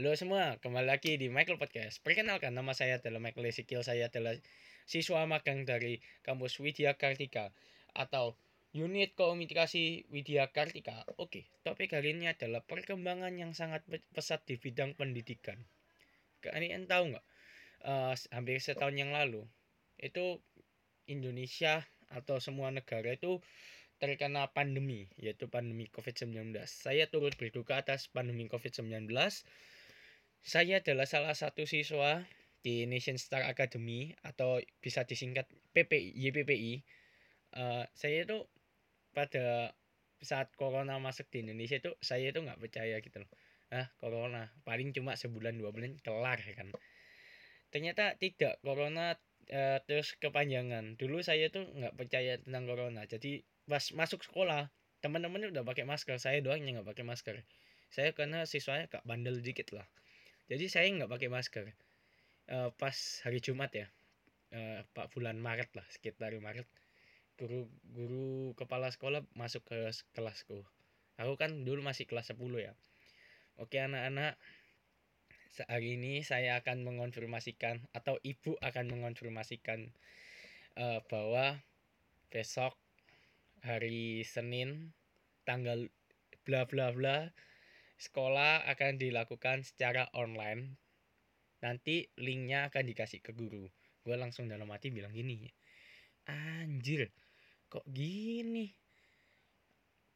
Halo semua, kembali lagi di Michael Podcast. Perkenalkan, nama saya adalah Michael Ezekiel. Saya adalah siswa magang dari kampus Widya Kartika atau Unit Komunikasi Widya Kartika. Oke, topik hari ini adalah perkembangan yang sangat pesat di bidang pendidikan. Kalian tahu nggak? Uh, hampir setahun yang lalu, itu Indonesia atau semua negara itu terkena pandemi, yaitu pandemi COVID-19. Saya turut berduka atas pandemi COVID-19 saya adalah salah satu siswa di Nation Star Academy atau bisa disingkat PPI, YPPI. Uh, saya itu pada saat corona masuk di Indonesia itu saya itu nggak percaya gitu loh. Ah, corona paling cuma sebulan dua bulan kelar kan. Ternyata tidak, corona uh, terus kepanjangan. Dulu saya tuh nggak percaya tentang corona. Jadi pas masuk sekolah teman-teman udah pakai masker, saya doang yang nggak pakai masker. Saya karena siswanya gak bandel dikit lah jadi saya nggak pakai masker. Uh, pas hari Jumat ya uh, Pak bulan Maret lah sekitar Maret guru guru kepala sekolah masuk ke kelasku. Aku kan dulu masih kelas 10 ya. Oke anak-anak hari ini saya akan mengonfirmasikan atau ibu akan mengonfirmasikan uh, bahwa besok hari Senin tanggal bla bla bla sekolah akan dilakukan secara online. Nanti linknya akan dikasih ke guru. Gue langsung dalam hati bilang gini anjir kok gini?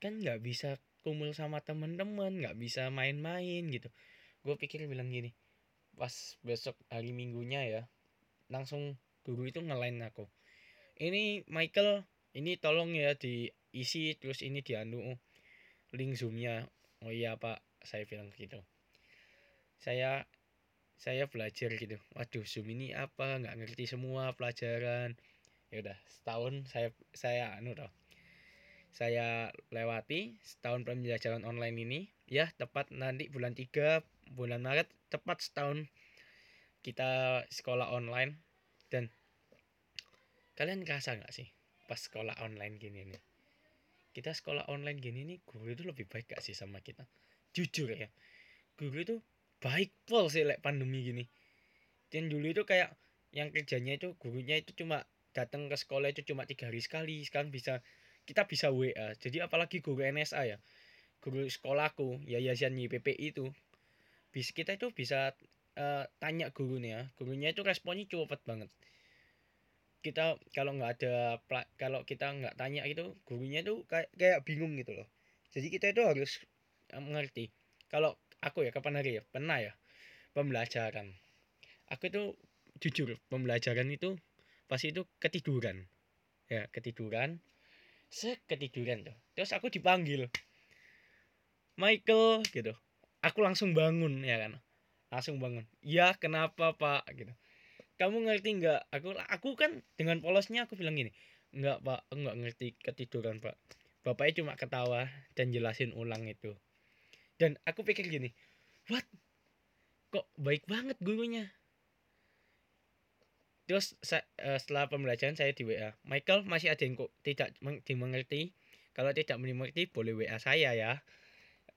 Kan nggak bisa kumpul sama temen-temen nggak bisa main-main gitu. Gue pikir bilang gini pas besok hari minggunya ya langsung guru itu ngelain aku. Ini Michael ini tolong ya diisi terus ini dianu link zoomnya. Oh iya pak saya bilang gitu. Saya saya belajar gitu. Waduh zoom ini apa? Nggak ngerti semua pelajaran. Ya udah setahun saya saya anu toh. Saya lewati setahun pembelajaran online ini. Ya tepat nanti bulan 3 bulan Maret tepat setahun kita sekolah online. Dan kalian kerasa nggak sih pas sekolah online gini nih? Kita sekolah online gini nih guru itu lebih baik gak sih sama kita jujur ya. Guru itu baik pol sih like pandemi gini. Dan dulu itu kayak yang kerjanya itu gurunya itu cuma datang ke sekolah itu cuma tiga hari sekali sekarang bisa kita bisa WA jadi apalagi guru NSA ya. Guru sekolahku yayasan YPP itu bis kita itu bisa uh, tanya gurunya. Gurunya itu responnya cepet banget. Kita kalau nggak ada kalau kita nggak tanya itu gurunya itu kayak kayak bingung gitu loh. Jadi kita itu harus mengerti kalau aku ya kapan hari ya? Pernah ya pembelajaran. Aku itu jujur pembelajaran itu pasti itu ketiduran. Ya ketiduran. Seketiduran tuh. Terus aku dipanggil Michael gitu. Aku langsung bangun ya kan? Langsung bangun. Ya kenapa pak? Gitu. Kamu ngerti nggak? Aku aku kan dengan polosnya aku bilang gini nggak pak. Nggak ngerti ketiduran pak. Bapaknya cuma ketawa dan jelasin ulang itu dan aku pikir gini what? Kok baik banget gurunya? Terus uh, setelah pembelajaran saya di WA Michael masih ada yang kok tidak dimengerti? Kalau tidak mengerti boleh WA saya ya.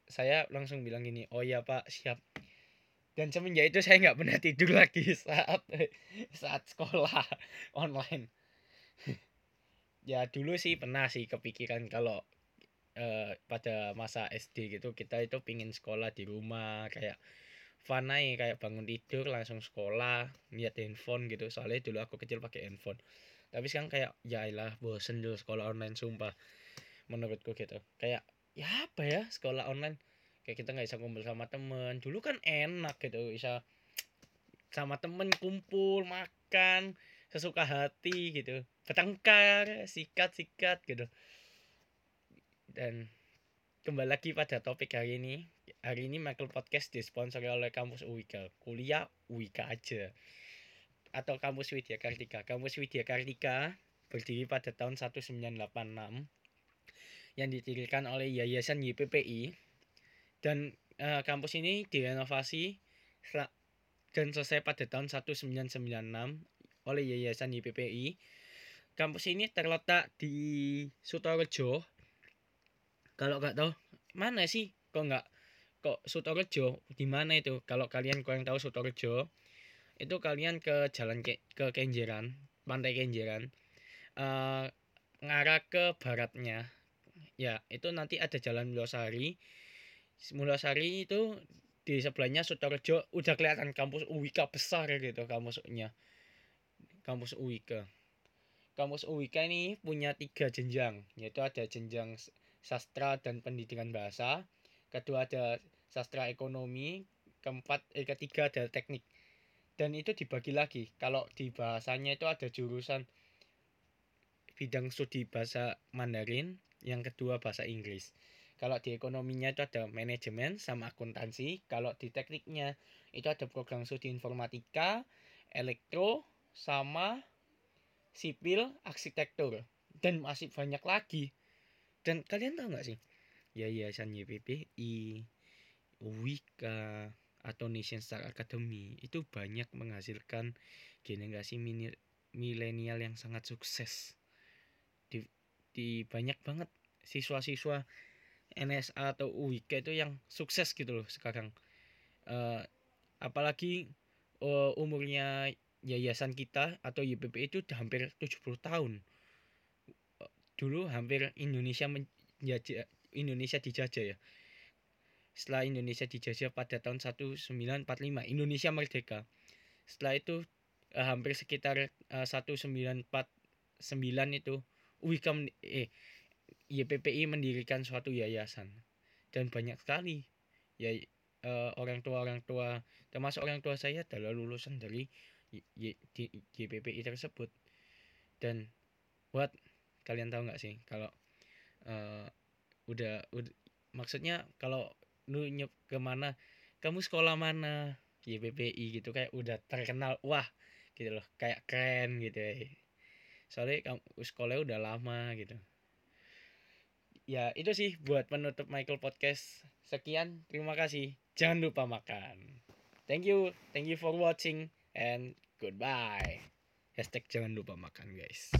Saya langsung bilang gini oh ya pak siap. Dan semenjak itu saya nggak pernah tidur lagi saat saat sekolah online. Ya dulu sih pernah sih kepikiran kalau uh, pada masa SD gitu kita itu pingin sekolah di rumah kayak fun aja kayak bangun tidur langsung sekolah lihat handphone gitu. Soalnya dulu aku kecil pakai handphone. Tapi sekarang kayak ya lah bosen dulu sekolah online sumpah menurutku gitu. Kayak ya apa ya sekolah online? Kayak kita nggak bisa kumpul sama temen. Dulu kan enak gitu bisa sama temen kumpul makan sesuka hati gitu. Bertengkar sikat sikat gitu dan kembali lagi pada topik hari ini. Hari ini Michael Podcast disponsori oleh kampus UIK. Kuliah UIK aja. Atau kampus Widya Kartika. Kampus Widya Kartika berdiri pada tahun 1986 yang didirikan oleh Yayasan YPPI dan uh, kampus ini direnovasi dan selesai pada tahun 1996 oleh Yayasan YPPI. Kampus ini terletak di Sutorejo, kalau nggak tahu mana sih kok nggak kok Sutorejo? Di mana itu? Kalau kalian kurang tahu Sutorejo itu kalian ke jalan ke, ke Kenjeran pantai Kenjeran. Uh, ngarah ke baratnya. Ya itu nanti ada jalan Mulosari. Mulosari itu di sebelahnya Sutorejo. Udah kelihatan kampus UIK besar gitu kampusnya. Kampus UIK kampus UIK ini punya tiga jenjang yaitu ada jenjang sastra dan pendidikan bahasa. Kedua ada sastra ekonomi keempat eh, ketiga ada teknik. Dan itu dibagi lagi. Kalau di bahasanya itu ada jurusan bidang studi bahasa Mandarin yang kedua bahasa Inggris. Kalau di ekonominya itu ada manajemen sama akuntansi. Kalau di tekniknya itu ada program studi informatika elektro sama sipil arsitektur. Dan masih banyak lagi dan kalian tahu nggak sih? Yayasan YPPI Wika atau Nation Star Academy itu banyak menghasilkan generasi milenial yang sangat sukses. Di, di banyak banget siswa-siswa NSA atau UIK itu yang sukses gitu loh sekarang. Uh, apalagi uh, umurnya yayasan kita atau YPP itu hampir 70 tahun dulu hampir Indonesia menjajah Indonesia dijajah ya. Setelah Indonesia dijajah pada tahun 1945, Indonesia merdeka. Setelah itu eh, hampir sekitar eh, 1949 itu UIK eh YPPI mendirikan suatu yayasan dan banyak sekali ya eh, orang tua orang tua termasuk orang tua saya adalah lulusan dari YPPI tersebut dan buat kalian tahu nggak sih kalau uh, udah, udah maksudnya kalau lu nyep ke mana kamu sekolah mana? YPPI gitu kayak udah terkenal wah gitu loh kayak keren gitu ya soalnya kamu sekolahnya udah lama gitu. Ya itu sih buat penutup Michael podcast. Sekian terima kasih. Jangan lupa makan. Thank you thank you for watching and goodbye. Hashtag jangan lupa makan guys